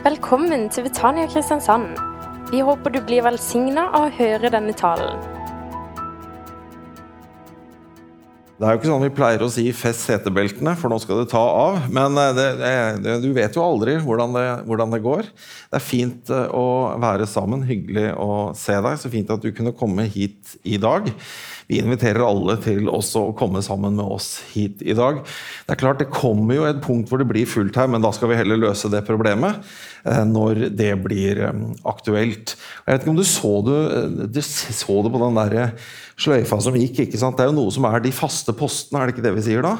Velkommen til Betania Kristiansand. Vi håper du blir velsigna av å høre denne talen. Det er jo ikke sånn vi pleier å si 'fest setebeltene', for nå skal det ta av. Men eh, det, det, du vet jo aldri hvordan det, hvordan det, går. Det er fint eh, å være sammen. Hyggelig å se deg. Så fint at du kunne komme hit i dag. Vi inviterer alle til også å komme sammen med oss hit i dag. Det er klart det kommer jo et punkt hvor det blir fullt her, men da skal vi heller løse det problemet eh, når det blir eh, aktuelt. Jeg vet ikke om du så det, eh, du så det på den der sløyfa som gikk. ikke sant? Det er jo noe som er de faste postene, er det ikke det vi sier da?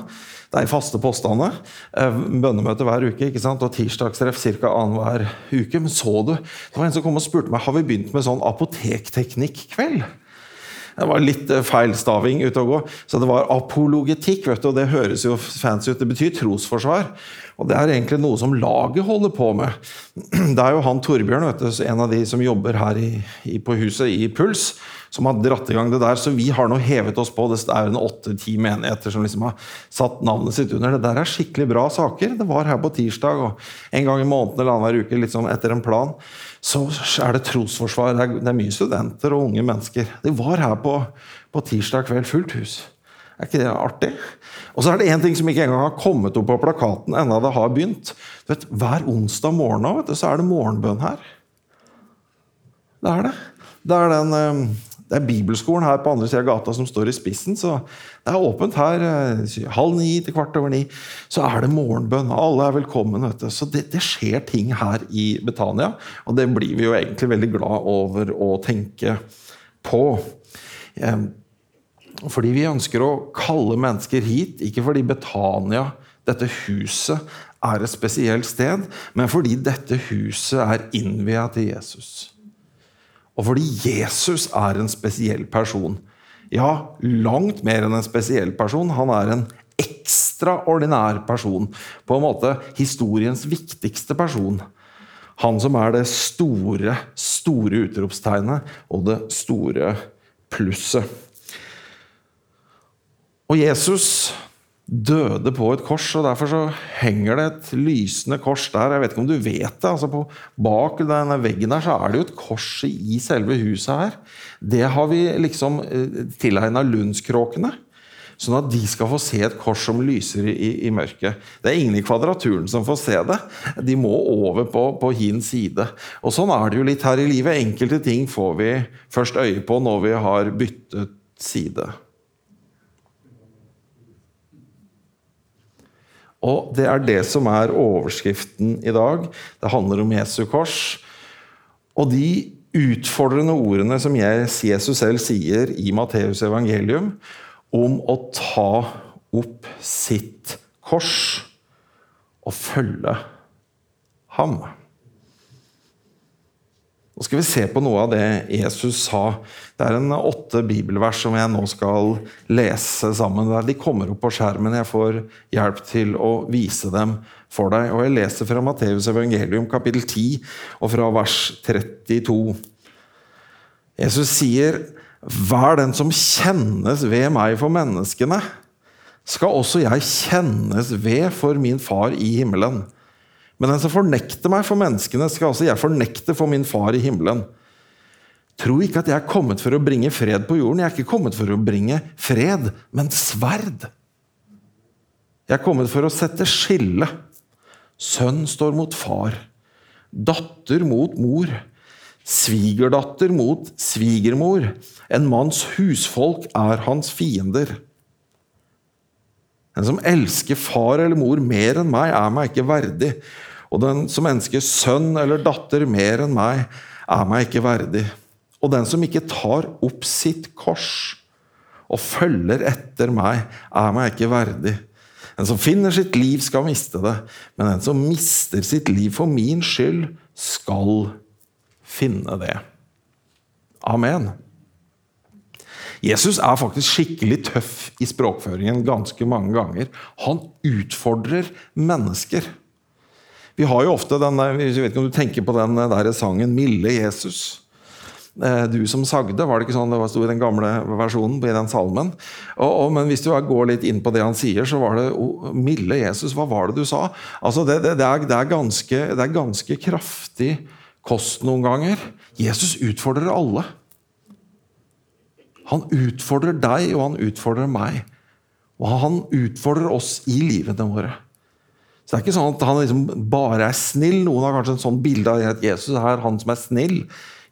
Det er faste postene. Bønnemøte hver uke ikke sant? og tirsdagstreff ca. annenhver uke. Men så du? Det var en som kom og spurte meg har vi begynt med sånn apotekteknikk-kveld. Det var litt eh, feilstaving ute og gå. Så det var apologetikk, vet du, og det høres jo fancy ut. Det betyr trosforsvar. Og det er egentlig noe som laget holder på med. Det er jo han Torbjørn, vet du, en av de som jobber her i, på huset, i Puls, som har dratt i gang det der. Så vi har nå hevet oss på. Det er en åtte-ti menigheter som liksom har satt navnet sitt under. Det der er skikkelig bra saker. Det var her på tirsdag, og en gang i måneden eller annenhver uke, litt sånn etter en plan så er det trosforsvar. Det er, det er, mye studenter og unge mennesker. De var her på, på tirsdag kveld. Fullt hus. Er ikke det artig? Og så er det én ting som ikke engang har kommet opp på plakaten enda det har begynt. Du vet, Hver onsdag morgen vet du, så er det morgenbønn her. Det er det. Det er den eh, det er bibelskolen her på andre siden av gata som står i spissen. så Det er åpent her. Eh, halv ni til kvart over ni. Så er det morgenbønn. Alle er velkommen. vet du. Så det, det, skjer ting her i Betania. Og det blir vi jo egentlig veldig glad over å tenke på. Fordi vi ønsker å kalle mennesker hit, ikke fordi Betania, dette huset, er et spesielt sted, men fordi dette huset er innvia til Jesus. Og fordi Jesus er en spesiell person. Ja, langt mer enn en spesiell person. Han er en ekstraordinær person. På en måte historiens viktigste person. Han som er det store, store utropstegnet og det store plusset. Og Jesus døde på et kors, og derfor så henger det et lysende kors der. Jeg vet ikke om du vet det. altså på, Bak denne veggen her så er det jo et kors i selve huset her. Det har vi liksom eh, tilegna Lundskråkene. Sånn at de skal få se et kors som lyser i, i, mørket. Det er ingen i Kvadraturen som får se det. De må over på, på hin side. Og Sånn er det jo litt her i livet. Enkelte ting får vi først øye på når vi har byttet side. Og det er det som er overskriften i dag. Det handler om Jesu kors. Og de utfordrende ordene som Jesus selv sier i Matteus evangelium om å ta opp sitt kors og følge ham. Nå skal vi se på noe av det Jesus sa. Det er en åtte bibelvers som jeg nå skal lese sammen. De kommer opp på skjermen. Jeg får hjelp til å vise dem for deg. Og Jeg leser fra Matteus evangelium kapittel 10 og fra vers 32. Jesus sier, 'Vær den som kjennes ved meg for menneskene', skal også jeg kjennes ved for min far i himmelen. Men den som fornekter meg for menneskene, skal også jeg fornekte for min far i himmelen. Tro ikke at jeg er kommet for å bringe fred på jorden. Jeg er ikke kommet for å bringe fred, men sverd. Jeg er kommet for å sette skille. Sønn står mot far. Datter mot mor. Svigerdatter mot svigermor. En manns husfolk er hans fiender. Den som elsker far eller mor mer enn meg, er meg ikke verdig. Og den som ønsker sønn eller datter mer enn meg, er meg ikke verdig. Og den som ikke tar opp sitt kors og følger etter meg, er meg ikke verdig. Den som finner sitt liv, skal miste det, men den som mister sitt liv for min skyld, skal finne det. Amen. Jesus er faktisk skikkelig tøff i språkføringen ganske mange ganger. Han utfordrer mennesker. Vi har jo ofte den, jeg vet ikke om du tenker på den der sangen 'Milde Jesus'. eh, du som sagde. Var det ikke sånn det sto i den gamle versjonen i den salmen? Og, og, men hvis du går litt inn på det han sier, så var det oh, Milde Jesus, hva var det du sa? Altså, det, det, det, er, det, er ganske, det er ganske kraftig kost noen ganger. Jesus utfordrer alle. Han utfordrer deg, og han utfordrer meg. Og han utfordrer oss i livene våre. Så det er ikke sånn at han liksom bare er snill. Noen har kanskje en sånn bilde av at Jesus er han som er snill.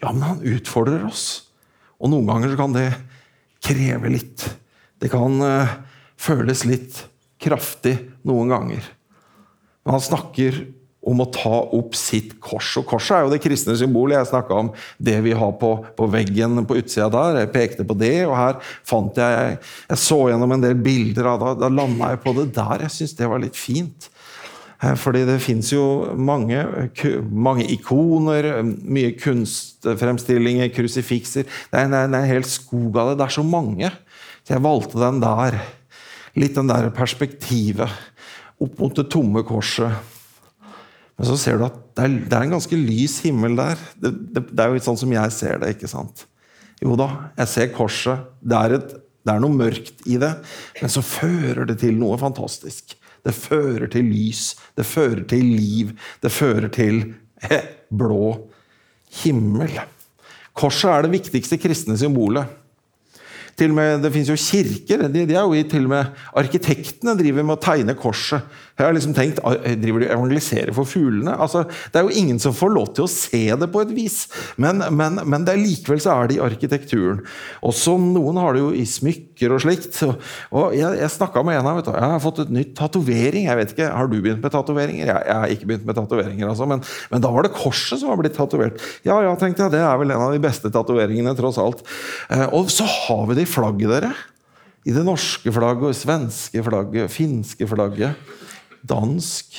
Ja, men han utfordrer oss. Og noen ganger kan det kreve litt. Det kan uh, føles litt kraftig noen ganger. Men han snakker om å ta opp sitt kors. Og Korset er jo det kristne symbolet. Jeg snakka om det vi har på, på, veggen på utsida der. Jeg pekte på det, og her fant jeg Jeg så gjennom en del bilder, og da, da landa jeg på det der. Jeg syns det var litt fint. Eh, fordi det fins jo mange, mange, ikoner, mye kunstfremstillinger, krusifikser. Det er, en, hel skog av det. Det er så mange. Så jeg valgte den der. Litt den der perspektivet opp mot det tomme korset. Men så ser du at det er, det er en ganske lys himmel der. Det, det, det, er jo litt sånn som jeg ser det. ikke sant? Jo da, jeg ser korset. Det er, et, det er noe mørkt i det, men så fører det til noe fantastisk. Det fører til lys, det fører til liv, det fører til blå himmel. Korset er det viktigste kristne symbolet. Til og med, Det fins jo kirker. De, de, er jo til og med Arkitektene driver med å tegne korset. Jeg har liksom tenkt, Driver de og evangeliserer for fuglene? Altså, det er jo ingen som får lov til å se det på et vis. Men, men, men det er likevel så er det i arkitekturen. Også noen har det jo i smykker og slikt. Og jeg, jeg snakka med en av Jeg har fått et nytt tatovering. Jeg vet ikke, Har du begynt med tatoveringer? Jeg, jeg, har ikke begynt med tatoveringer, altså. Men, men, da var det korset som var blitt tatovert. Ja, ja, tenkte jeg. Det er vel en av de beste tatoveringene, tross alt. Eh, og så har vi det flagget, dere. I det norske flagget, svenske flagget, finske flagget dansk,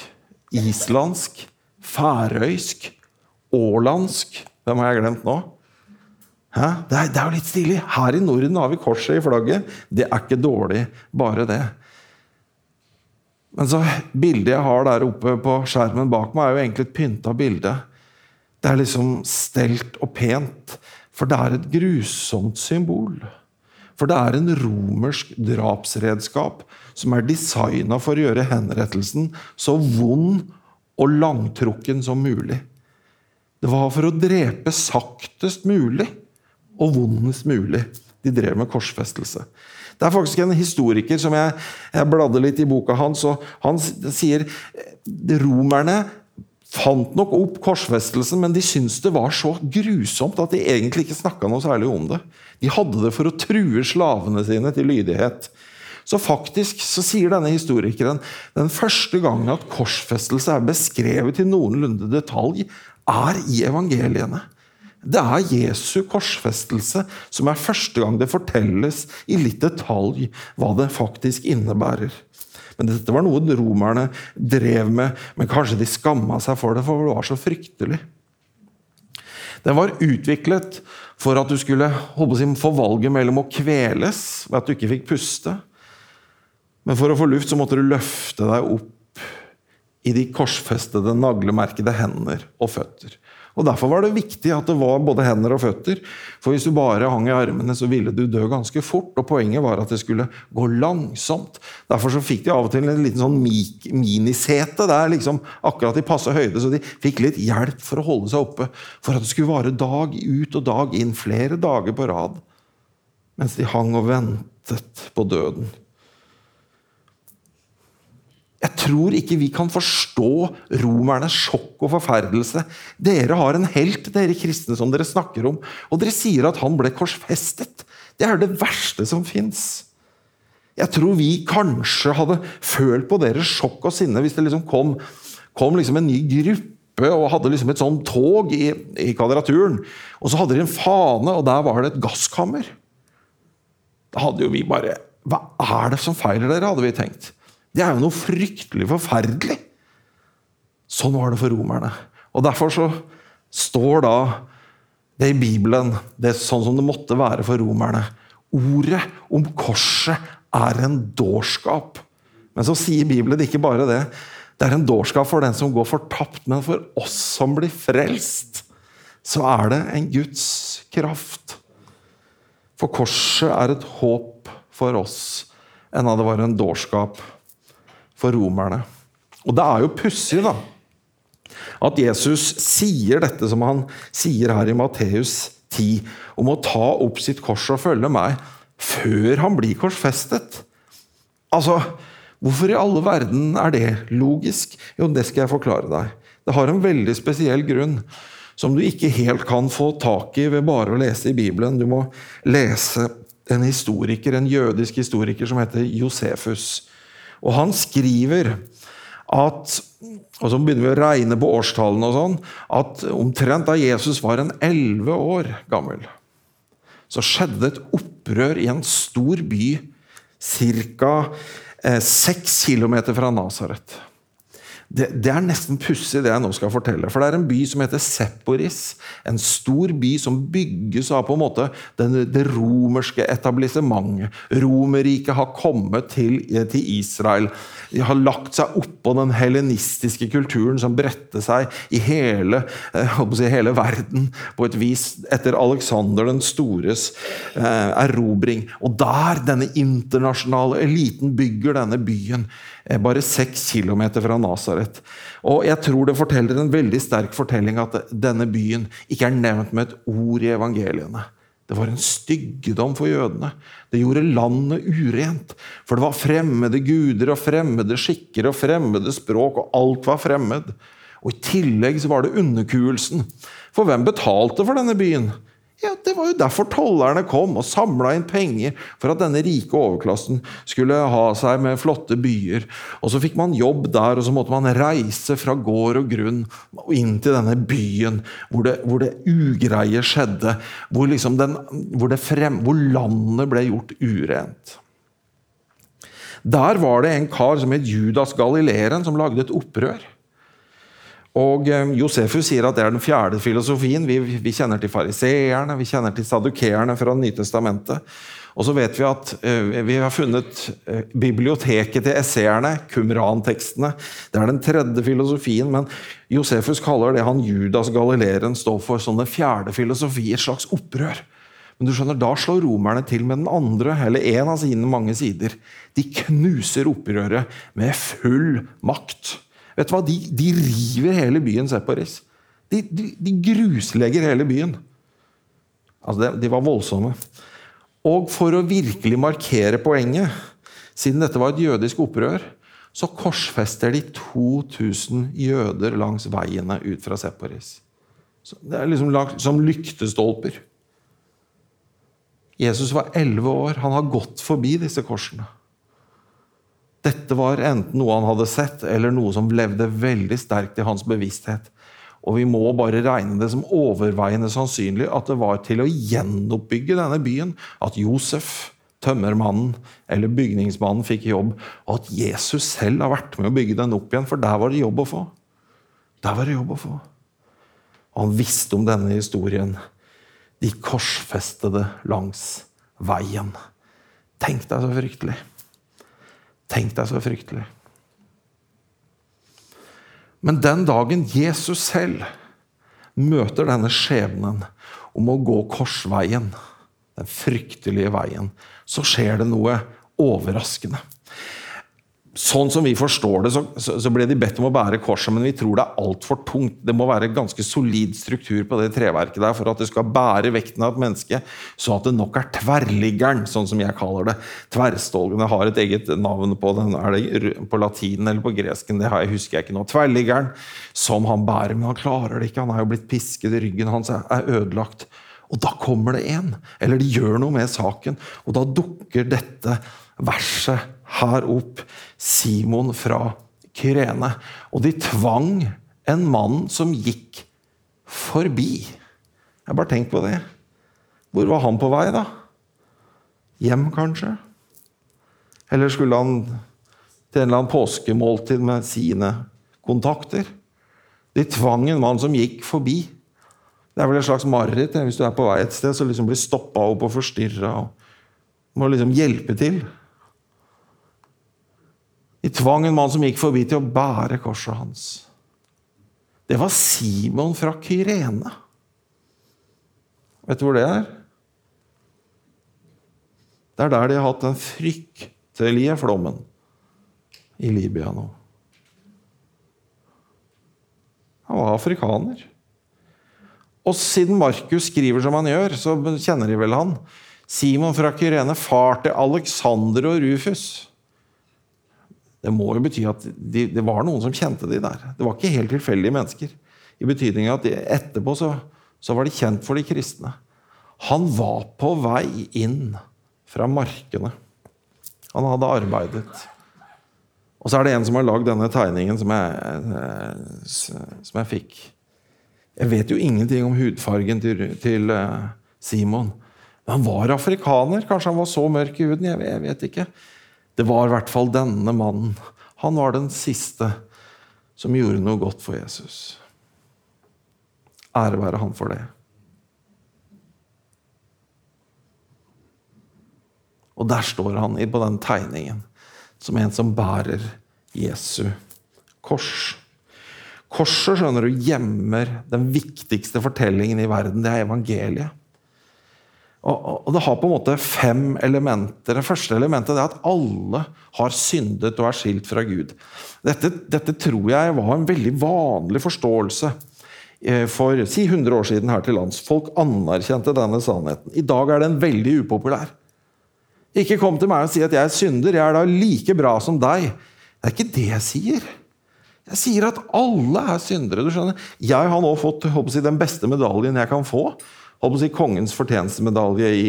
islandsk, færøysk, ålandsk Hvem har jeg glemt nå? Hæ? Det, er, det er jo litt stilig. Her i Norden har vi korset i flagget. Det er ikke dårlig, bare det. Men så bildet jeg har der oppe på skjermen bak meg, er jo egentlig et pynta bilde. Det er liksom stelt og pent, for det er et grusomt symbol. For det er en romersk drapsredskap som er designa for å gjøre henrettelsen så vond og langtrukken som mulig. Det var for å drepe saktest mulig og vondest mulig de drev med korsfestelse. Det er faktisk en historiker som jeg, jeg bladde litt i boka hans, og han sier romerne fant nok opp korsfestelsen, men de syntes det var så grusomt at de egentlig ikke snakka noe særlig om det. De hadde det for å true slavene sine til lydighet. Så faktisk så sier denne historikeren den første gangen at korsfestelse er beskrevet i noenlunde detalj, er i evangeliene. Det er Jesu korsfestelse som er første gang det fortelles i litt detalj hva det faktisk innebærer. Men dette var noe romerne drev med, men kanskje de skamma seg for det, for det var så fryktelig. Den var utviklet for at du skulle si, få valget mellom å kveles ved at du ikke fikk puste, men for å få luft så måtte du løfte deg opp i de korsfestede, naglemerkede hender og føtter. Og Derfor var det viktig at det var både hender og føtter. For hvis du bare hang i armene, så ville du dø ganske fort. Og poenget var at det skulle gå langsomt. Derfor så fikk de av og til en liten sånn minisete der, liksom akkurat i passe høyde, så de fikk litt hjelp for å holde seg oppe. For at det skulle vare dag ut og dag inn, flere dager på rad. Mens de hang og ventet på døden. Jeg tror ikke vi kan forstå romernes sjokk og forferdelse. Dere har en helt, dere kristne, som dere snakker om, og dere sier at han ble korsfestet. Det er det verste som fins. Jeg tror vi kanskje hadde følt på deres sjokk og sinne hvis det liksom kom, kom liksom en ny gruppe og hadde liksom et sånn tog i, i kvadraturen. Og så hadde de en fane, og der var det et gasskammer. Da hadde jo vi bare Hva er det som feiler dere, hadde vi tenkt. Det er jo noe fryktelig forferdelig. Sånn var det for romerne. Og Derfor så står da det i Bibelen, det er sånn som det måtte være for romerne. Ordet om korset er en dårskap. Men så sier Bibelen ikke bare det. Det er en dårskap for den som går fortapt, men for oss som blir frelst, så er det en Guds kraft. For korset er et håp for oss, enda det var en dårskap for romerne. Og det er jo pussig, da, at Jesus sier dette som han sier her i Matteus 10, om å ta opp sitt kors og følge meg, før han blir korsfestet. Altså, Hvorfor i alle verden er det logisk? Jo, det skal jeg forklare deg. Det har en veldig spesiell grunn som du ikke helt kan få tak i ved bare å lese i Bibelen. Du må lese en historiker, en jødisk historiker som heter Josefus. Og han skriver at og så begynner vi å regne på årstallene og sånn, at omtrent da Jesus var en elleve år gammel, så skjedde det et opprør i en stor by ca. Eh, seks kilometer fra Nasaret. Det, det, er nesten pussig, det jeg nå skal fortelle. For det er en by som heter Sepporis. En stor by som bygges av på en måte den, det romerske etablissementet. Romerriket har kommet til, til, Israel. De har lagt seg oppå den helenistiske kulturen som bredte seg i hele, eh, si, hele, verden på et vis etter Alexander den stores eh, erobring. Og der denne internasjonale eliten bygger denne byen Eh, bare seks kilometer fra Nasaret. Og jeg tror det forteller en veldig sterk fortelling at denne byen ikke er nevnt med et ord i evangeliene. Det var en styggedom for jødene. Det gjorde landet urent. For det var fremmede guder og fremmede skikker og fremmede språk, og alt var fremmed. Og I tillegg så var det underkuelsen. For hvem betalte for denne byen? Ja, Det var jo derfor tollerne kom og samla inn penger for at denne rike overklassen skulle ha seg med flotte byer. Og Så fikk man jobb der, og så måtte man reise fra gård og grunn og inn til denne byen hvor det, hvor det ugreie skjedde. Hvor, liksom den, hvor, frem, hvor landet ble gjort urent. Der var det en kar som het Judas Galileeren, som lagde et opprør. Og eh, Josefus sier at det er den fjerde filosofien. Vi, vi kjenner til fariseerne, vi kjenner til sadukeerne fra Nytestamentet. Og så vet vi at uh, vi har funnet uh, biblioteket til esseerne, Kumran-tekstene. Det er den tredje filosofien, men Josefus kaller det han Judas Galileeren står for som den fjerde filosofi, et slags opprør. Men du skjønner, da slår romerne til med den andre, eller en av sine mange sider. De knuser opprøret med full makt. Vet du hva? De, de river hele byen Separis. De, de, de, gruslegger hele byen. Altså, de, de var voldsomme. Og for å virkelig markere poenget, siden dette var et jødisk opprør, så korsfester de 2000 jøder langs veiene ut fra Separis. det er liksom som lyktestolper. Jesus var 11 år. Han har gått forbi disse korsene. Dette var enten noe han hadde sett, eller noe som levde veldig sterkt i hans bevissthet. Og vi må bare regne det som overveiende sannsynlig at det var til å gjenoppbygge denne byen at Josef, tømmermannen eller bygningsmannen fikk jobb, og at Jesus selv har vært med å bygge den opp igjen, for der var det jobb å få. Der var det jobb å få. Og han visste om denne historien. De korsfestede langs veien. Tenk deg så fryktelig. Tenk deg så fryktelig. Men den dagen Jesus selv møter denne skjebnen om å gå korsveien, den fryktelige veien, så skjer det noe overraskende. Sånn som vi forstår det, så, så, ble de bedt om å bære korset, men vi tror det er altfor tungt. Det må være ganske solid struktur på det treverket der for at det skal bære vekten av et menneske, så at det nok er tverrliggeren, sånn som jeg kaller det. Tverrstolgene har et eget navn på den. Er det på latin eller på gresken? Det jeg, husker jeg ikke nå. Tverrliggeren som han bærer, men han klarer det ikke. Han er jo blitt pisket, i ryggen hans er ødelagt. Og da kommer det en, eller de gjør noe med saken, og da dukker dette verset her opp Simon fra Kyrene. Og de tvang en mann som gikk forbi. Jeg bare tenk på det. Hvor var han på vei, da? Hjem, kanskje? Eller skulle han til en eller annen påskemåltid med sine kontakter? De tvang en mann som gikk forbi. Det er vel et slags mareritt hvis du er på vei et sted, så liksom blir stoppa opp og forstyrra. Må liksom hjelpe til. De tvang en mann som gikk forbi, til å bære korset hans. Det var Simon fra Kyrene. Vet du hvor det er? Det er der de har hatt den fryktelige flommen i Libya nå. Han var afrikaner. Og siden Markus skriver som han gjør, så kjenner de vel han. Simon fra Kyrene, far til Alexander og Rufus. Det må jo bety at de, det var noen som kjente de der. Det var ikke helt tilfeldige mennesker. I betydning at de, etterpå så, så var de kjent for de kristne. Han var på vei inn fra markene. Han hadde arbeidet. Og så er det en som har lagd denne tegningen som jeg, eh, som jeg fikk. Jeg vet jo ingenting om hudfargen til, til eh, Simon. Men han var afrikaner. Kanskje han var så mørk i huden? Jeg vet ikke. Det var i hvert fall denne mannen. Han var den siste som gjorde noe godt for Jesus. Ære være han for det. Og der står han på den tegningen som en som bærer Jesu kors. Korset skjønner du, gjemmer den viktigste fortellingen i verden. Det er evangeliet. Og, og, Det har på en måte fem elementer. Det første elementet er at alle har syndet og er skilt fra Gud. Dette, dette tror jeg var en veldig vanlig forståelse eh, for si 100 år siden her til lands. Folk anerkjente denne sannheten. I dag er den veldig upopulær. Ikke kom til meg og si at jeg er synder, jeg er da like bra som deg. Det er ikke det jeg sier. Jeg sier at alle er syndere. du skjønner. Jeg har nå fått jeg, den beste medaljen jeg kan få. Si, kongens fortjenestemedalje i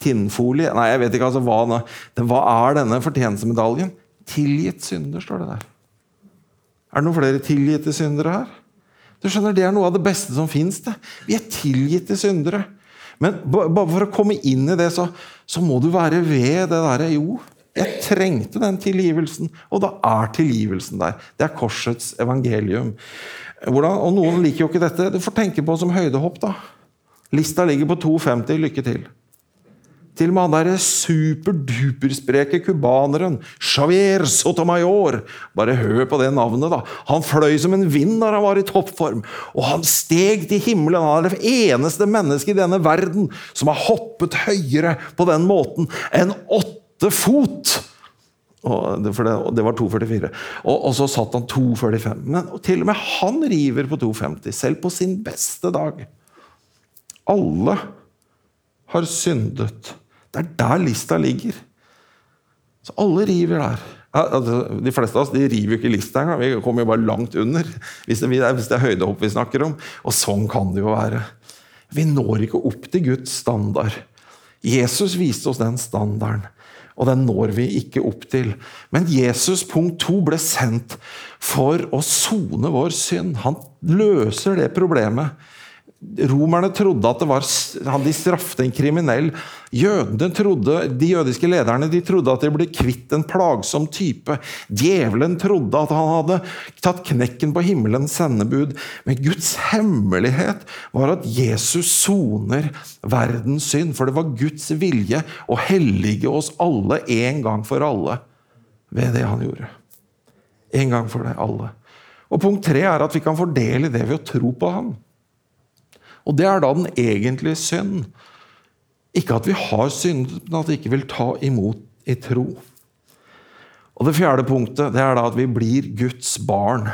tinnfolie. Nei, jeg vet ikke altså hva, hva er denne fortjenestemedaljen? Tilgitt synder, står det der. Er det noen flere tilgitte syndere her? Du skjønner, Det er noe av det beste som fins. Vi er tilgitte syndere. Men bare for å komme inn i det, så, så må du være ved det derre Jo, jeg trengte den tilgivelsen, og da er tilgivelsen der. Det er korsets evangelium. Hvordan, og Noen liker jo ikke dette. Du får tenke på som høydehopp. da. Lista ligger på 2,50. Lykke til. Til og med han derre superduperspreke cubaneren Javier Sotomayor. Bare hør på det navnet, da. Han fløy som en vind når han var i toppform. Og han steg til himmelen. Han er det eneste mennesket i denne verden som har hoppet høyere på den måten enn åtte fot. Det, for det, det, var 2,44. Og, og, så satt han 2,45. Men til og med han river på 2,50, selv på sin beste dag. Alle har syndet det er der lista ligger. Så alle river der. Altså, de fleste av oss de river jo ikke lista engang. Vi kommer jo bare langt under. Hvis det, er, høydehopp vi snakker om. Og sånn kan det jo være. Vi når ikke opp til Guds standard. Jesus viste oss den standarden, og den når vi ikke opp til. Men Jesus punkt to ble sendt for å sone vår synd. Han løser det problemet Romerne trodde at det var, de straffet en kriminell. Jødene trodde, De jødiske lederne de trodde at de ble kvitt en plagsom type. Djevelen trodde at han hadde tatt knekken på himmelens sendebud. Men Guds hemmelighet var at Jesus soner verdens synd. For det var Guds vilje å hellige oss alle en gang for alle ved det han gjorde. En gang for det alle. Og Punkt tre er at vi kan fordele det ved å tro på ham. Og det er da den egentlige synd. Ikke at vi har syndet, men at vi ikke vil ta imot i tro. Og Det fjerde punktet det er da at vi blir Guds barn.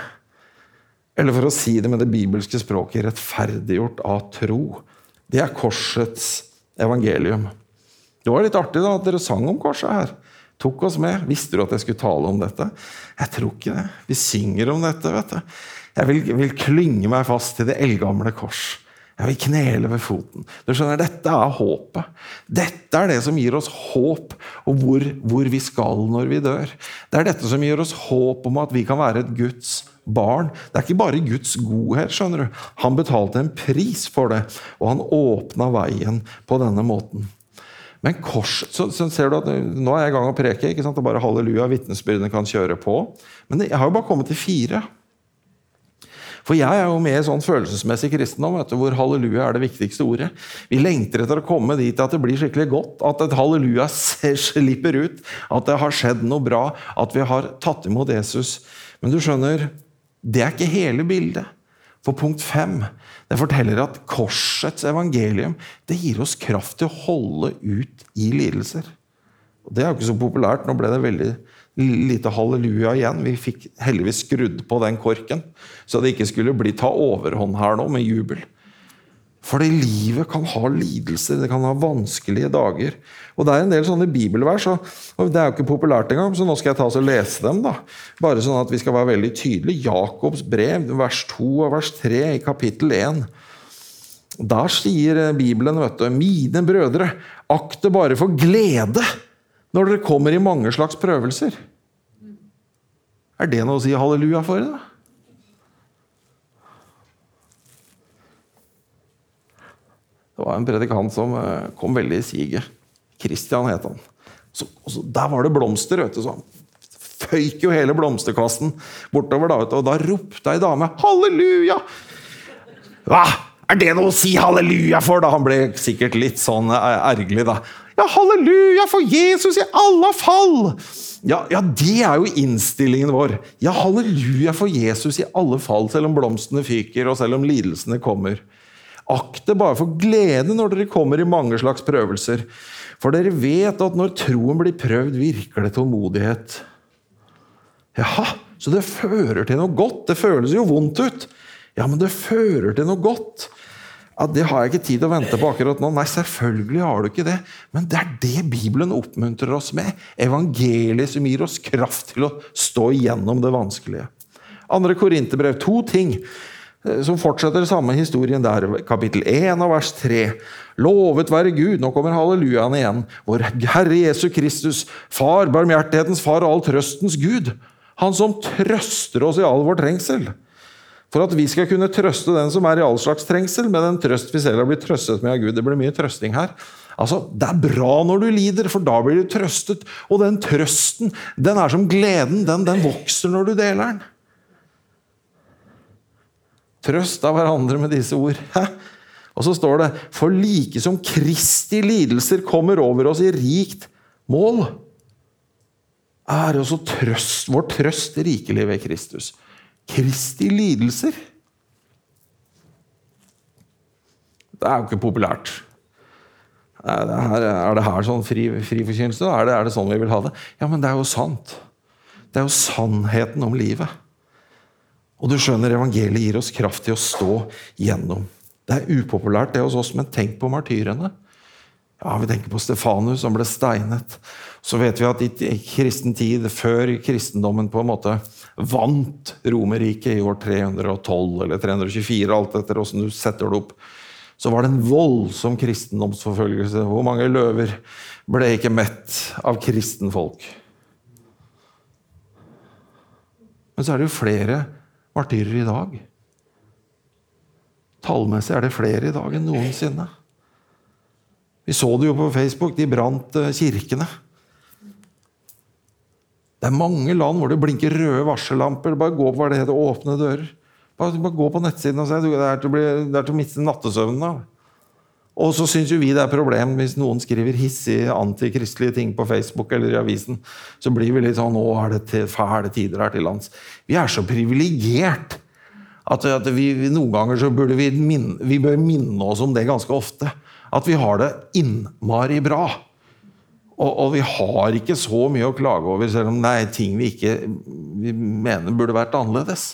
Eller for å si det med det bibelske språket rettferdiggjort av tro. Det er korsets evangelium. Det var litt artig da at dere sang om korset her. Tok oss med. Visste du at jeg skulle tale om dette? Jeg tror ikke det. Vi synger om dette. vet du. Jeg vil, vil klynge meg fast til det eldgamle kors. Jeg vil knele ved foten. Du skjønner, Dette er håpet. Dette er det som gir oss håp om hvor, hvor, vi skal når vi dør. Det er dette som gir oss håp om at vi kan være et Guds barn. Det er ikke bare Guds godhet. skjønner du. Han betalte en pris for det, og han åpna veien på denne måten. Men kors, så, så, ser du at Nå er jeg i gang å preke. ikke sant? Er bare halleluja, vitnesbyrdene kan kjøre på. Men jeg har jo bare kommet til fire. For jeg er jo med i sånn følelsesmessig kristendom du, hvor halleluja er det viktigste ordet. Vi lengter etter å komme dit at det blir skikkelig godt, at et halleluja slipper ut, at det har skjedd noe bra, at vi har tatt imot Jesus. Men du skjønner, det er ikke hele bildet. For punkt fem det forteller at korsets evangelium det gir oss kraft til å holde ut i lidelser. Og Det er jo ikke så populært. Nå ble det veldig lite halleluja igjen. Vi fikk heldigvis skrudd på den korken, så det ikke skulle bli ta overhånd her nå med jubel. Fordi livet kan ha lidelser, det kan ha vanskelige dager. Og Det er en del sånne bibelvers, og det er jo ikke populært engang, så nå skal jeg ta og lese dem. da. Bare sånn at vi skal være veldig tydelige. Jakobs brev, vers 2 og vers 3 i kapittel 1. Der sier Bibelen, vet du, mine brødre, akt det bare for glede når dere kommer i mange slags prøvelser. Er det noe å si halleluja for? da? Det var en predikant som eh, kom veldig i siget. Kristian het han. Så, så, der var det blomster, vet du. Så han føyk jo hele blomsterkassen bortover. Da, og da ropte ei dame 'halleluja'! Hva? Er det noe å si halleluja for? da? Han ble sikkert litt sånn ergerlig, da. Ja, halleluja for Jesus i alle fall! Ja, ja, det er jo innstillingen vår. Ja, halleluja for Jesus i alle fall, selv om blomstene fyker, og selv om lidelsene kommer. Akt det bare for glede når dere kommer i mange slags prøvelser. For dere vet at når troen blir prøvd, virker det tålmodighet. Jaha, så det fører til noe godt. Det føles jo vondt ut. Ja, men det fører til noe godt. Ja, Det har jeg ikke tid til å vente på akkurat nå. Nei, selvfølgelig har du ikke det. Men det er det Bibelen oppmuntrer oss med. Evangeliet som gir oss kraft til å stå igjennom det vanskelige. Andre Korinterbrev, to ting Eh, som fortsetter samme historien der, kapittel 1 og vers 3. Lovet være Gud, nå kommer hallelujaen igjen, vår Herre Jesu Kristus, Far, barmhjertighetens Far og all trøstens Gud. Han som trøster oss i all vår trengsel. For at vi skal kunne trøste den som er i all slags trengsel, med den trøst vi selv har blitt trøstet med av Gud. Det blir mye trøsting her. Altså, Det er bra når du lider, for da blir du trøstet. Og den trøsten, den er som gleden. Den, den vokser når du deler den. Trøst av hverandre med disse ord. Og så står det For like som Kristi lidelser kommer over oss i rikt mål, er også trøst, vår trøst rikelig ved Kristus. Kristi lidelser. Det er jo ikke populært. Er det her, er det her sånn fri, fri? Er, er det sånn vi vil ha det? Ja, men det er jo sant. Det er jo sannheten om livet. Og du skjønner, evangeliet gir oss kraft til å stå gjennom. Det er upopulært det hos oss, men tenk på martyrene. Ja, Vi tenker på Stefanus som ble steinet. Så vet vi at i kristen tid, før kristendommen på en måte vant Romerriket i år 312 eller 324, alt etter åssen du setter det opp, så var det en voldsom kristendomsforfølgelse. Hvor mange løver ble ikke mett av kristenfolk? Men så er det jo flere martyrer i dag. Tallmessig er det flere i dag enn noensinne. Vi så det jo på Facebook. De brant eh, kirkene. Det er mange land hvor det blinker røde varsellamper. Bare gå på hva det heter, åpne dører. Bare, bare gå på nettsiden og se. Det er til å, bli, det er til å miste nattesøvnen av. Og så syns vi det er problem hvis noen skriver hissige antikristelige ting på Facebook eller i avisen. Så blir vi litt sånn Nå er det fæle tider her til lands. Vi er så privilegert at, at vi, noen ganger så burde vi, minne, vi bør minne oss om det ganske ofte. At vi har det innmari bra. Og, og, vi har ikke så mye å klage over, selv om det er ting vi ikke vi mener burde vært annerledes.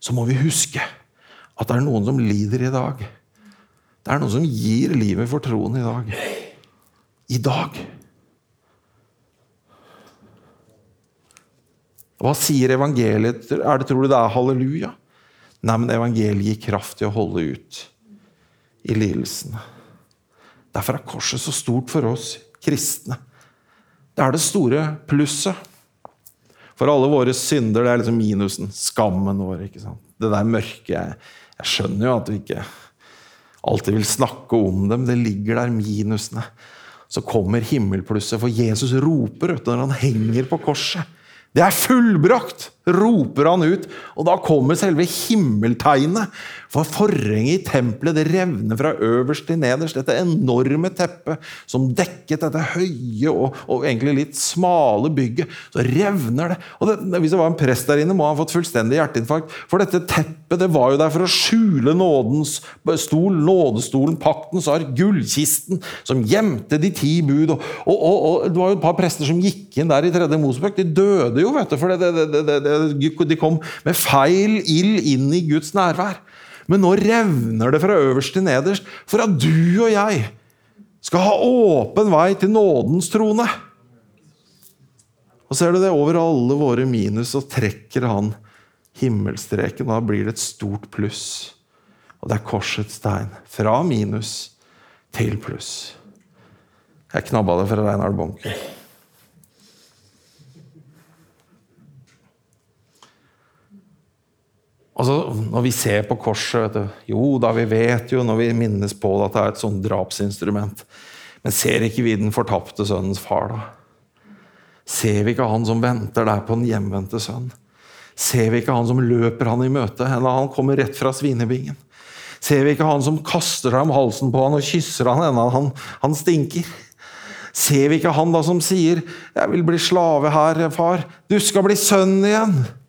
Så må vi huske at det er noen som lider i dag det er noen som gir livet for troen i dag. I dag. Hva sier evangeliet? Er det, tror du det er halleluja? Nei, men evangeliet gir kraft til å holde ut i lidelsene. Derfor er korset så stort for oss kristne. Det er det store plusset. For alle våre synder det er liksom minusen. Skammen vår. ikke sant? Det der mørket Jeg, jeg skjønner jo at vi ikke alltid vil snakke om dem. Det ligger der, minusene. Så kommer himmelplusset, for Jesus roper når han henger på korset. Det er fullbrakt! Roper han ut, og da kommer selve himmeltegnet. For forhenget i tempelet det revner fra øverst til nederst. Dette enorme teppet som dekket dette høye og, og egentlig litt smale bygget. Så revner det. Og det, Hvis det var en prest der inne, må han ha fått fullstendig hjerteinfarkt. For dette teppet det var jo der for å skjule nådens stol, nådestolen, paktens ark, gullkisten som gjemte de ti bud. Og, og, og, Det var jo et par prester som gikk inn der i tredje Mosebøk. De døde jo, vet du, for det, det, det, de kom med feil ild inn i Guds nærvær. Men nå revner det fra øverst til nederst for at du og jeg skal ha åpen vei til nådens trone. Og ser du det, over alle våre minus så trekker han himmelstreken. Da blir det et stort pluss. Og det er korsets tegn. Fra minus til pluss. Jeg knabba det fra Reinhard Bonke. Altså, når vi ser på korset du, Jo da, vi vet jo når vi minnes på det at det er et sånt drapsinstrument. Men ser ikke vi den fortapte sønnens far, da? Ser vi ikke han som venter der på den hjemvendte sønn? Ser vi ikke han som løper han i møte, eller han kommer rett fra svinebingen? Ser vi ikke han som kaster seg om halsen på han og kysser han ennå han, han stinker? Ser vi ikke han da som sier 'Jeg vil bli slave her, far'. Du skal bli sønn igjen'.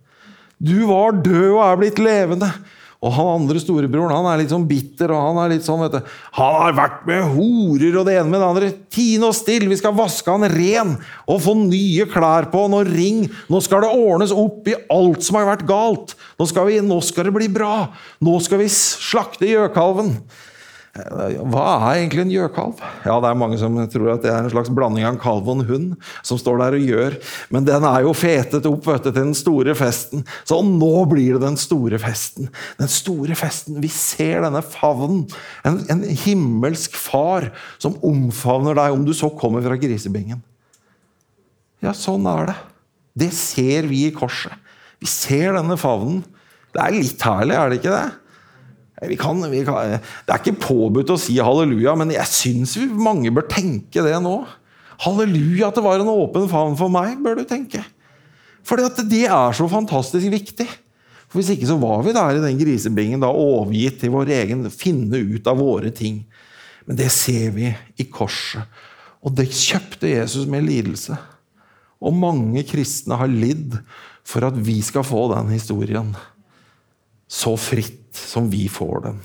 Du var død og er blitt levende. Og han andre storebroren han er litt sånn bitter. og Han er litt sånn, vet du, han har vært med horer og det ene med det andre. Tine oss still, vi skal vaske han ren og få nye klær på han og ring. Nå skal det ordnes opp i alt som har vært galt. Nå skal, vi, nå skal det bli bra. Nå skal vi slakte gjøkalven. Hva er egentlig en gjøkalv? Ja, Det er mange som tror at det er en slags blanding av en kalv og en hund. som står der og gjør. Men den er jo fetet opp vet du, til den store festen. Så nå blir det den store festen. Den store festen. Vi ser denne favnen. En, en himmelsk far som omfavner deg, om du så kommer fra grisebingen. Ja, sånn er det. Det ser vi i korset. Vi ser denne favnen. Det er litt herlig, er det ikke det? Vi kan, vi kan, det er ikke påbudt å si halleluja, men jeg syns mange bør tenke det nå. Halleluja, at det var en åpen favn for meg, bør du tenke. For det er så fantastisk viktig. For Hvis ikke så var vi der i den grisebingen, da, overgitt til vår egen finne ut av våre ting. Men det ser vi i korset. Og det kjøpte Jesus med lidelse. Og mange kristne har lidd for at vi skal få den historien så fritt som vi får den.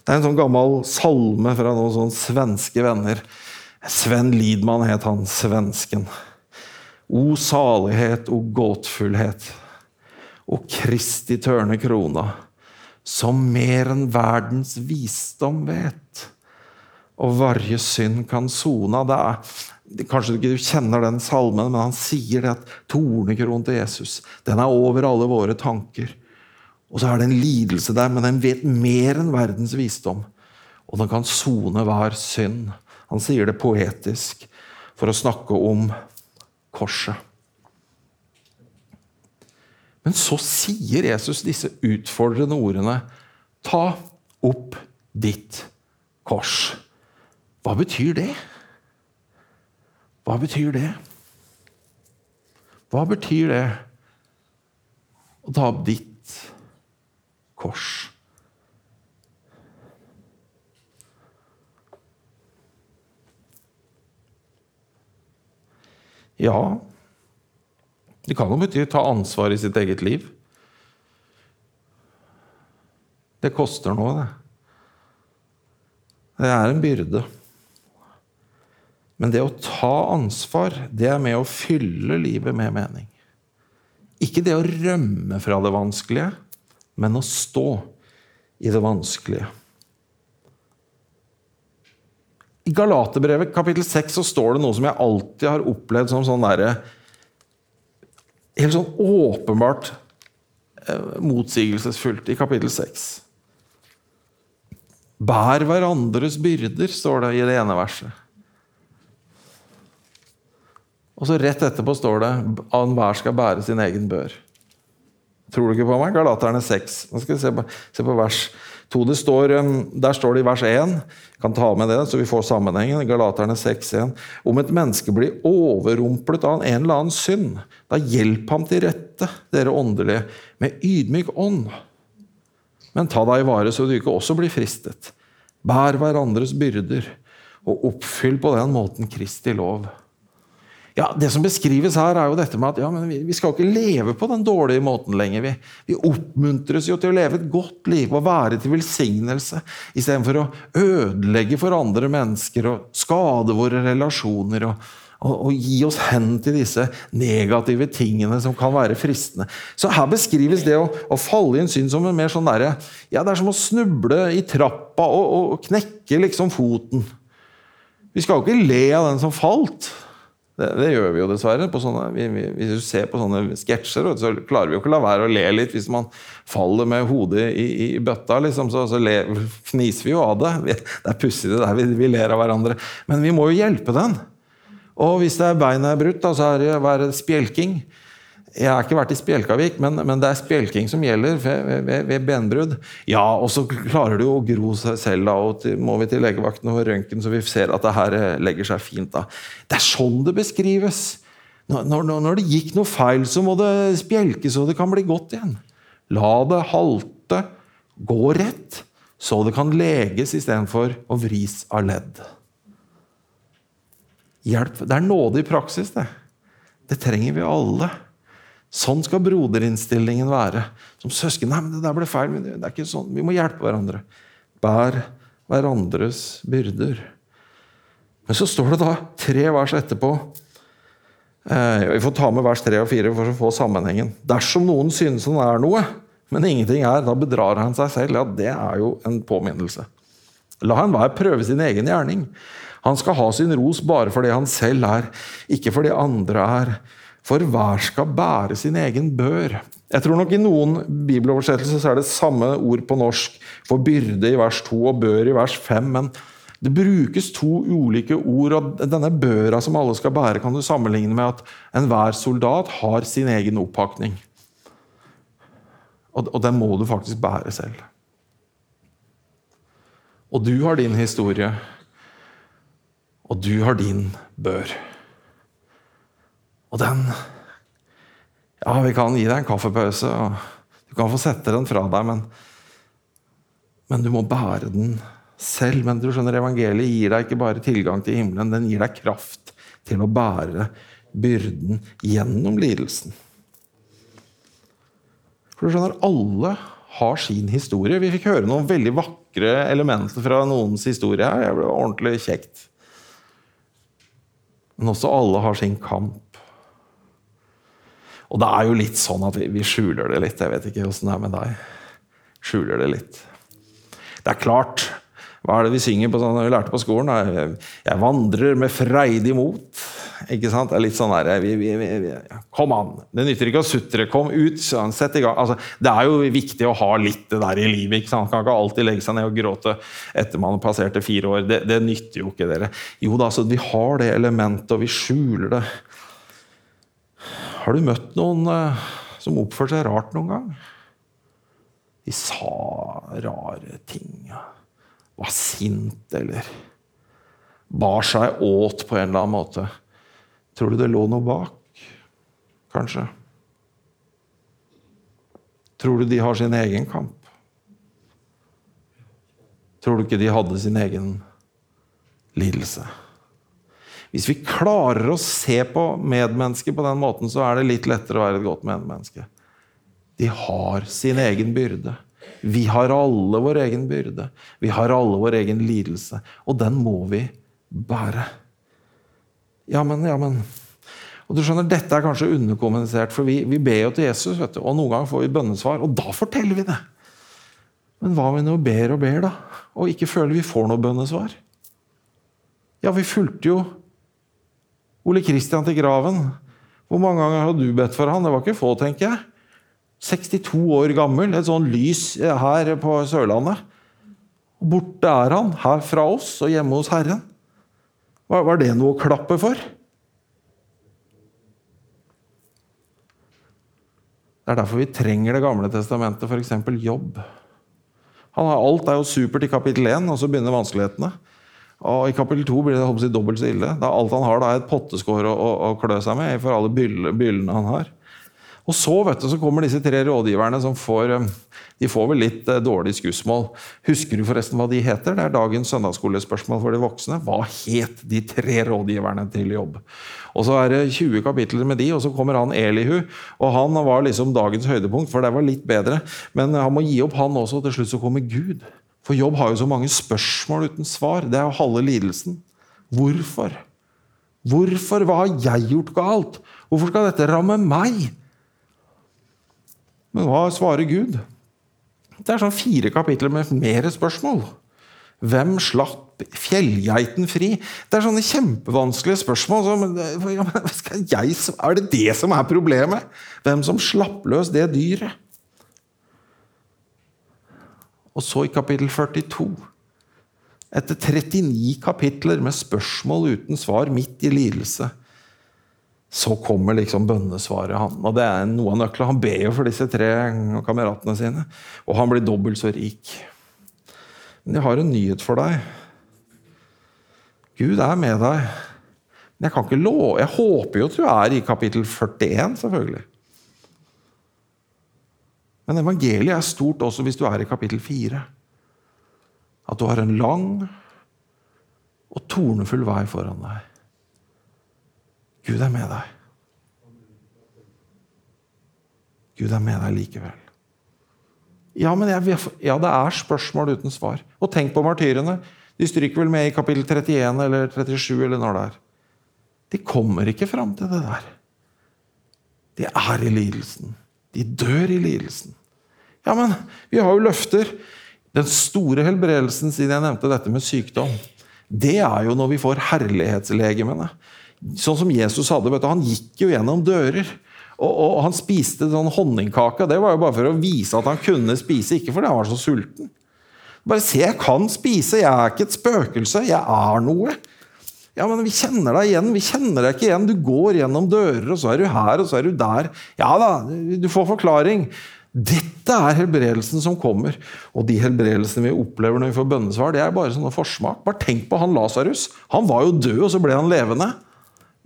Det er en sånn gammel salme fra noen sånne svenske venner. Sven Lidman het han svensken. O salighet, o gåtfullhet, o Kristi tørne krona, som mer enn verdens visdom vet, og varje synd kan sona. Det er, kanskje ikke kjenner den salmen, men han sier det at tornekronen til Jesus den er over alle våre tanker. Og så er det en lidelse der, men den vet mer enn verdens visdom. Og den kan sone hver synd. Han sier det poetisk for å snakke om korset. Men så sier Jesus disse utfordrende ordene. Ta opp ditt kors. Hva betyr det? Hva betyr det? Hva betyr det å ta opp ditt kors. Ja, det kan jo bety ta ansvar i sitt eget liv. Det koster noe, det. Det er en byrde. Men det å ta ansvar, det er med å fylle livet med mening. Ikke det å rømme fra det vanskelige, men å stå i det vanskelige. I Galaterbrevet kapittel 6 så står det noe som jeg alltid har opplevd som sånn derre Helt sånn åpenbart eh, motsigelsesfullt i kapittel 6. Bær hverandres byrder, står det i det ene verset. Og så rett etterpå står det at enhver skal bære sin egen bør. Tror du ikke på meg? Galaterne 6. Nå skal vi se på, se på vers 2. Det står, um, der står det i vers 1, kan ta med det så vi får sammenhengen, Galaterne 6,1. Om et menneske blir overrumplet av en eller annen synd, da hjelp ham til rette, dere åndelige, med ydmyk ånd. Men ta deg i vare så du ikke også blir fristet. Bær hverandres byrder, og oppfyll på den måten Kristi lov. Ja, Det som beskrives her, er jo dette med at ja, vi, vi skal ikke leve på den dårlige måten lenger. Vi, vi, oppmuntres jo til å leve et godt liv og være til velsignelse, istedenfor å ødelegge for andre mennesker og skade våre relasjoner. og, og, og gi oss hen til disse negative tingene som kan være fristende. Så her beskrives det å, å falle i en synd som en mer sånn derre ja, Det er som å snuble i trappa og, og knekke liksom foten. Vi skal jo ikke le av den som falt. Det, det, gjør vi jo dessverre. Sånne, vi, vi, hvis du ser på sånne sketsjer, så klarer vi jo ikke å la være å le litt hvis man faller med hodet i, i bøtta. Liksom, så, så le, fniser vi jo av det. Det er pussig, det der. Vi, vi, ler av hverandre. Men vi må jo hjelpe den. Og hvis det er beinet er brutt, så er det spjelking. Jeg har ikke vært i Spjelkavik, men, men, det er spjelking som gjelder ved, ved, ved benbrudd. Ja, og så klarer du å gro seg selv, da, og til, må vi til legevakten og røntgen, så vi ser at det her eh, legger seg fint. da. Det er sånn det beskrives. Når, når, når det gikk noe feil, så må det spjelkes, og det kan bli godt igjen. La det halte, gå rett, så det kan leges istedenfor å vris av ledd. Hjelp. Det er nåde i praksis, det. Det trenger vi alle. Sånn skal broderinnstillingen være. Som søsken. 'Nei, men det der ble feil.' Men det er ikke sånn. Vi må hjelpe hverandre. Bær hverandres byrder. Men så står det da tre vers etterpå eh, Vi får ta med vers tre og fire for å få sammenhengen. Dersom noen synes han er noe, men ingenting er, da bedrar han seg selv. Ja, det er jo en påminnelse. La enhver prøve sin egen gjerning. Han skal ha sin ros bare fordi han selv er, ikke fordi andre er. For hver skal bære sin egen bør. Jeg tror nok I noen bibeloversettelser så er det samme ord på norsk for byrde i vers 2 og bør i vers 5. Men det brukes to ulike ord, og denne børa som alle skal bære, kan du sammenligne med at enhver soldat har sin egen oppakning. Og, den må du faktisk bære selv. Og du har din historie, og du har din bør. Og den Ja, vi kan gi deg en kaffepause, og du kan få sette den fra deg, men, men du må bære den selv. Men du skjønner, evangeliet gir deg ikke bare tilgang til himmelen, den gir deg kraft til å bære byrden gjennom lidelsen. For du skjønner, alle har sin historie. Vi fikk høre noen veldig vakre elementer fra noens historie her. Det ble ordentlig kjekt. Men også alle har sin kamp. Og det er jo litt sånn at vi, vi skjuler det litt. Jeg vet ikke åssen det er med deg. Skjuler det litt. Det er klart. Hva er det vi synger på sånn, vi lærte på skolen? Jeg, jeg vandrer med freidig mot. Ikke sant? Det er litt sånn der, vi, vi, vi, Kom an! Det nytter ikke å sutre. Kom ut! Sett i gang. Altså, det er jo viktig å ha litt det der i livet. ikke sant? Kan ikke alltid legge seg ned og gråte etter man har passert fire år. Det, det nytter jo ikke, dere. Jo da, så vi har det elementet, og vi skjuler det. Har du møtt noen uh, som oppførte seg rart noen gang? De sa rare ting. Var sint eller bar seg åt på en eller annen måte. Tror du det lå noe bak? Kanskje. Tror du de har sin egen kamp? Tror du ikke de hadde sin egen lidelse? Hvis vi klarer å se på medmennesket på den måten, så er det litt lettere å være et godt medmenneske. De har sin egen byrde. Vi har alle vår egen byrde. Vi har alle vår egen lidelse. Og den må vi bære. Ja, men, ja, men Og du skjønner, Dette er kanskje underkommunisert, for vi, vi ber jo til Jesus, vet du, og noen ganger får vi bønnesvar, og da forteller vi det. Men hva om vi nå ber og ber, da, og ikke føler vi får noe bønnesvar? Ja, vi fulgte jo Ole Kristian til graven. Hvor mange ganger har du bedt for han? Det var ikke få, tenker jeg. 62 år gammel, et sånn lys her på Sørlandet. Borte er han, her fra oss og hjemme hos Herren. Var det noe å klappe for? Det er derfor vi trenger Det gamle testamentet, f.eks. jobb. Har, alt er jo supert i kapittel 1, og så begynner vanskelighetene. Og I kapittel 2 blir det håper jeg, dobbelt så ille. Da alt han har, da er et potteskår å, å, å klø seg med for alle byllene han har. Og så vet du, så kommer disse tre rådgiverne som får eh, de får vel litt eh, dårlig skussmål. Husker du forresten hva de heter? Det er dagens søndagsskolespørsmål for de voksne. Hva het de tre rådgiverne til jobb? Og Så er det 20 kapitler med de, og så kommer han Elihu. og Han var liksom dagens høydepunkt, for det var litt bedre. Men han må gi opp, han også. og Til slutt så kommer Gud. For jobb har jo så mange spørsmål uten svar. Det er jo halve lidelsen. Hvorfor? Hvorfor? Hva har jeg gjort galt? Hvorfor skal dette ramme meg? Men hva svarer Gud? Det er sånn fire kapitler med mer spørsmål. Hvem slapp fjellgeiten fri? Det er sånne kjempevanskelige spørsmål. Som, er det det som er problemet? Hvem som slapp løs det dyret? Og så i kapittel 42 Etter 39 kapitler med spørsmål uten svar midt i lidelse, så kommer liksom bønnesvaret. han, og Det er noe av nøkkelen. Han ber jo for disse tre kameratene sine, og han blir dobbelt så rik. Men jeg har en nyhet for deg. Gud er med deg. Men jeg kan ikke love Jeg håper jo at du er i kapittel 41, selvfølgelig. Men evangeliet er stort også hvis du er i kapittel 4. At du har en lang og tornefull vei foran deg. Gud er med deg. Gud er med deg likevel. Ja, men jeg, ja, det er spørsmål uten svar. Og tenk på martyrene. De stryker vel med i kapittel 31 eller 37 eller når det er. De kommer ikke fram til det der. De er i lidelsen. De dør i lidelsen. Ja, men vi har jo løfter. Den store helbredelsen, siden jeg nevnte dette med sykdom, det er jo når vi får herlighetslegemene. Sånn som Jesus hadde. vet du, Han gikk jo gjennom dører. Og, og, Han spiste sånn honningkake. Det var jo bare for å vise at han kunne spise, ikke fordi han var så sulten. Bare se, jeg kan spise. Jeg er ikke et spøkelse. Jeg er noe. Ja, men vi kjenner deg igjen. Vi kjenner deg ikke igjen. Du går gjennom dører, og så er du her, og så er du der. Ja da, du får forklaring. Dette er helbredelsen som kommer. Og de helbredelsene vi opplever når vi får bønnesvar, det er bare sånne forsmak. Bare tenk på han Lasarus. Han var jo død, og så ble han levende.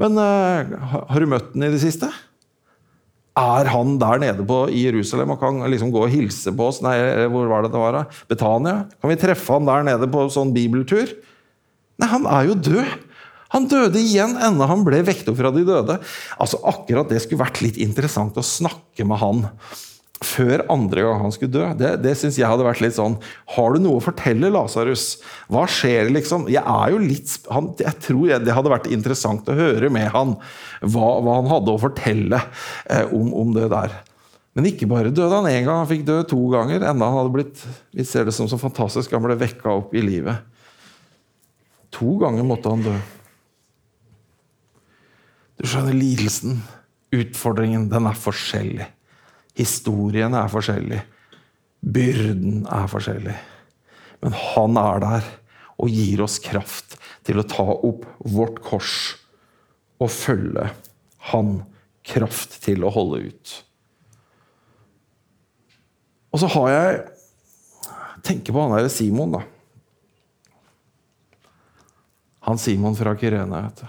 Men uh, har du møtt den i det siste? Er han der nede på, i Jerusalem og kan liksom gå og hilse på oss? Nei, hvor var det det var? Betania? Kan vi treffe han der nede på sånn bibeltur? Nei, han er jo død! Han døde igjen enda han ble vekket opp fra de døde. Altså, Akkurat det skulle vært litt interessant å snakke med han før andre gang han skulle dø. Det, det synes jeg hadde vært litt sånn Har du noe å fortelle, Lasarus? Hva skjer, liksom? Jeg er jo litt han, Jeg tror det hadde vært interessant å høre med han hva, hva han hadde å fortelle eh, om, om, det der. Men ikke bare døde han én gang, han fikk dø to ganger. Enda han hadde blitt vi ser det som så fantastisk, han ble vekka opp i livet. To ganger måtte han dø. Du skjønner, lidelsen, utfordringen, den er forskjellig. Historiene er forskjellige. Byrden er forskjellig. Men han er der og gir oss kraft til å ta opp vårt kors og følge han. Kraft til å holde ut. Og så har jeg tenker på han der Simon, da. Han Simon fra Kyrene. vet du.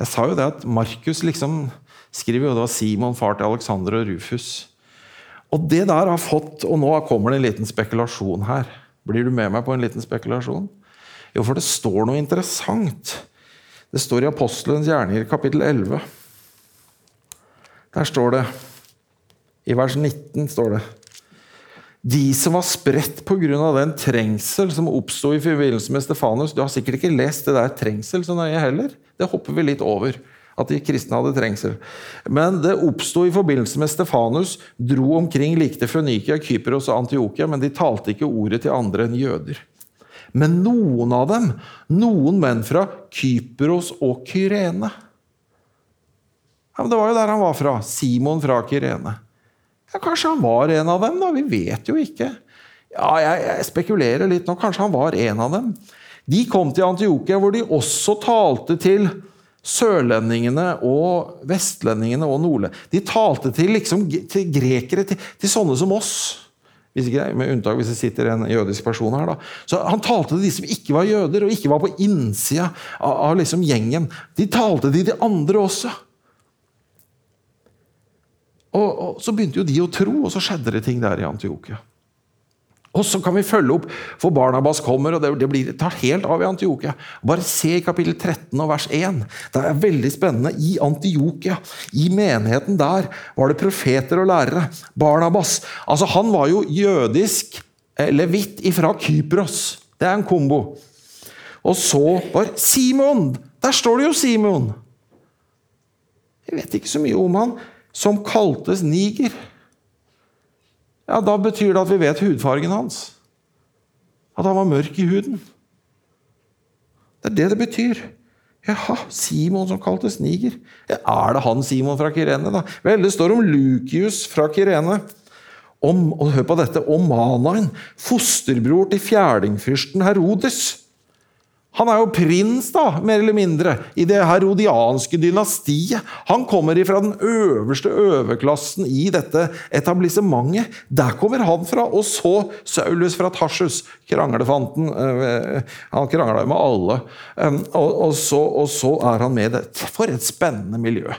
Jeg sa jo det at Markus liksom skriver jo var Simon, far til Alexander og Rufus. Og det der har fått Og nå kommer det en liten spekulasjon her. Blir du med meg på en liten spekulasjon? Jo, for det står noe interessant. Det står i Apostelens gjerninger, kapittel 11. Der står det I vers 19 står det De som var spredt pga. den trengsel som oppsto i forbindelse med Stefanus Du har sikkert ikke lest det der trengsel så nøye heller. Det hopper vi litt over at de kristne hadde trengsel. Men det oppsto i forbindelse med Stefanus, dro omkring likte Fønikia, Kypros og Antiokia, men de talte ikke ordet til andre enn jøder. Men noen av dem, noen menn fra Kypros og Kyrene ja, men Det var jo der han var fra. Simon fra Kyrene. Ja, kanskje han var en av dem, da? Vi vet jo ikke. Ja, jeg, jeg spekulerer litt nå. Kanskje han var en av dem. De kom til Antiokia, hvor de også talte til Sørlendingene og vestlendingene og nordlendingene De talte til, liksom, til grekere, til, til, sånne som oss. Ikke, med unntak hvis det sitter en jødisk person her. Da. Så Han talte til de som ikke var jøder, og ikke var på innsida av, av liksom gjengen. De talte til de andre også. Og, og, Så begynte jo de å tro, og så skjedde det ting der i Antiokia. Og så kan vi følge opp, for Barnabas kommer, og det, blir, tar helt av i Antiokia. Bare se i kapittel 13 og vers 1. Det er veldig spennende. I Antiokia, i menigheten der, var det profeter og lærere. Barnabas. Altså, han var jo jødisk eh, levitt ifra Kypros. Det er en kombo. Og så var Simon Der står det jo Simon! Jeg vet ikke så mye om han. Som kaltes niger ja, da betyr det at vi vet hudfargen hans. At han var mørk i huden. Det er det det betyr. Jaha, Simon som kaltes niger. Ja, er det han Simon fra Kirene, da? Vel, det står om Lukius fra Kirene. Om, og hør på dette, om Manain, fosterbror til fjerdingfyrsten Herodes. Han er jo prins, da, mer eller mindre, i det herodianske dynastiet. Han kommer ifra den øverste overklassen i dette etablissementet. Der kommer han fra. Og så Saulus fra Tarsus, kranglefanten. Eh, han krangla med alle. Og, så, og så er han med i det. For et spennende miljø.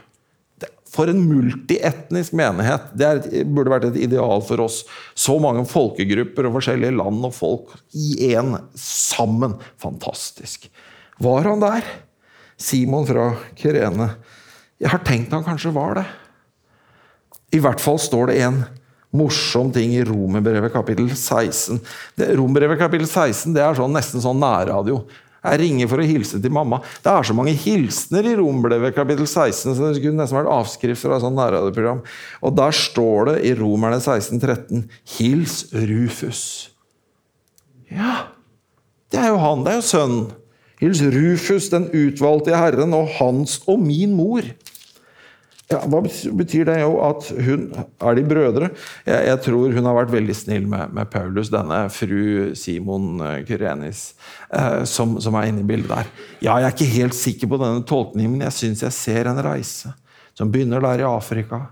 For en multietnisk menighet. Det er, burde vært et ideal for oss. Så mange folkegrupper og forskjellige land og folk i én sammen. Fantastisk. Var han der? Simon fra Kyrene. Jeg har tenkt han kanskje var det. I hvert fall står det en morsom ting i Romerbrevet kapittel 16. Romerbrevet kapittel 16 det er sånn, nesten sånn nærradio. Jeg ringer for å hilse til mamma. Det er så mange hilsener i Romerbrevet kapittel 16, så det skulle nesten vært avskrift fra et sånt nærradioprogram. Og der står det i Romerne 16, 13 Hils Rufus. Ja, det er jo han. Det er jo sønnen. Hils Rufus, den utvalgte Herren, og hans og min mor. Ja, hva betyr det jo at hun Er de brødre? Jeg, jeg tror hun har vært veldig snill med, med Paulus, denne fru Simon eh, Kyrenis, eh, som, som, er inne i bildet der. Ja, jeg er ikke helt sikker på denne tolkningen, men jeg syns jeg ser en reise som begynner der i Afrika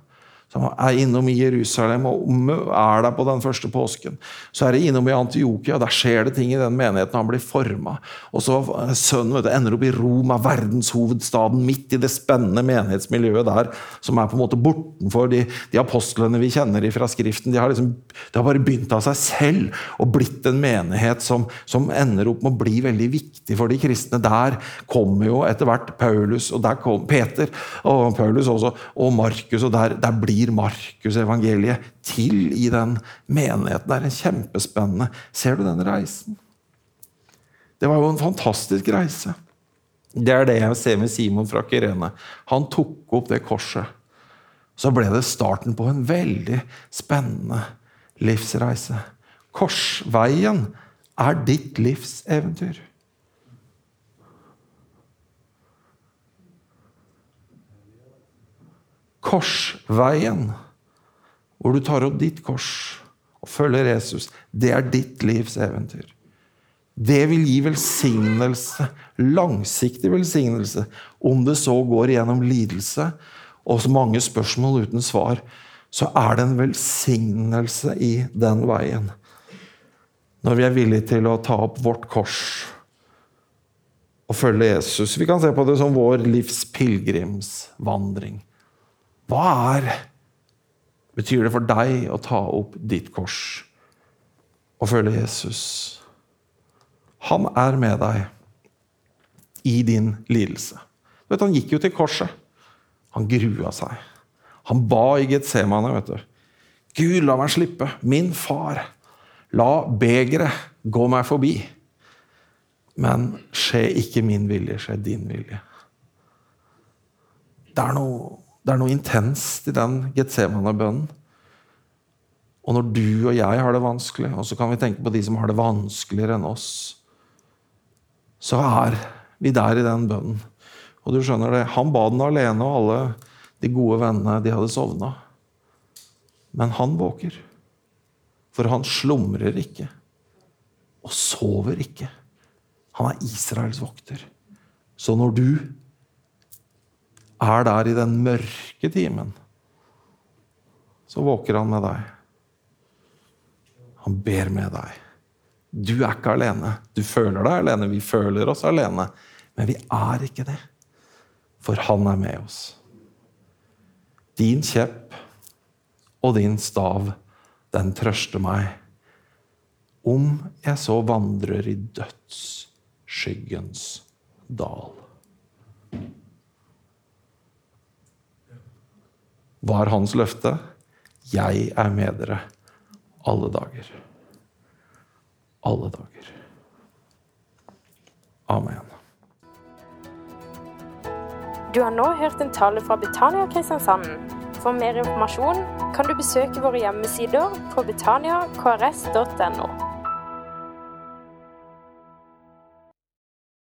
som er innom i Jerusalem og er der på den første påsken. Så er det innom i Antiokia, der skjer det ting i den menigheten. Han blir forma. Og så eh, Sønnen vet du, ender opp i Roma, verdenshovedstaden, midt i det spennende menighetsmiljøet der, som er på en måte bortenfor de, de apostlene vi kjenner fra Skriften. De har, liksom, de har bare begynt av seg selv og blitt en menighet som, som ender opp med å bli veldig viktig for de kristne. Der kommer jo etter hvert Paulus, og der kom Peter og Paulus også, og Markus, og der, der blir blir Markusevangeliet til i den menigheten. Det er en kjempespennende Ser du den reisen? Det var jo en fantastisk reise. Det er det jeg ser med Simon fra Kirene. Han tok opp det korset. Så ble det starten på en veldig spennende livsreise. Korsveien er ditt livs eventyr. Korsveien, hvor du tar opp ditt kors og følger Jesus, det er ditt livs eventyr. Det vil gi velsignelse, langsiktig velsignelse, om det så går gjennom lidelse og så mange spørsmål uten svar. Så er det en velsignelse i den veien. Når vi er villige til å ta opp vårt kors og følge Jesus. Vi kan se på det som vår livs pilegrimsvandring. Hva er betyr det for deg å ta opp ditt kors og følge Jesus? Han er med deg i din lidelse. Du vet, Han gikk jo til korset. Han grua seg. Han ba i Getsemane. vet du. Gud, la meg slippe. Min far. La begeret gå meg forbi. Men skje ikke min vilje, skje din vilje. Det er noe det er noe intenst i den Getsemane-bønnen. Og når du og jeg har det vanskelig, og så kan vi tenke på de som har det vanskeligere enn oss, så er vi der i den bønnen. Og du skjønner det, Han ba den alene, og alle de gode vennene de hadde sovna. Men han våker. For han slumrer ikke og sover ikke. Han er Israels vokter. Så når du er der i den mørke timen, så våker han med deg. Han ber med deg. Du er ikke alene. Du føler deg alene. Vi føler oss alene. Men vi er ikke det. For han er med oss. Din kjepp og din stav, den trøster meg. Om jeg så vandrer i dødsskyggens dal. Var hans løfte 'Jeg er med dere alle dager'. Alle dager. Amen. Du har nå hørt en tale fra Betania Kristiansand. For mer informasjon kan du besøke våre hjemmesider på betaniakrs.no.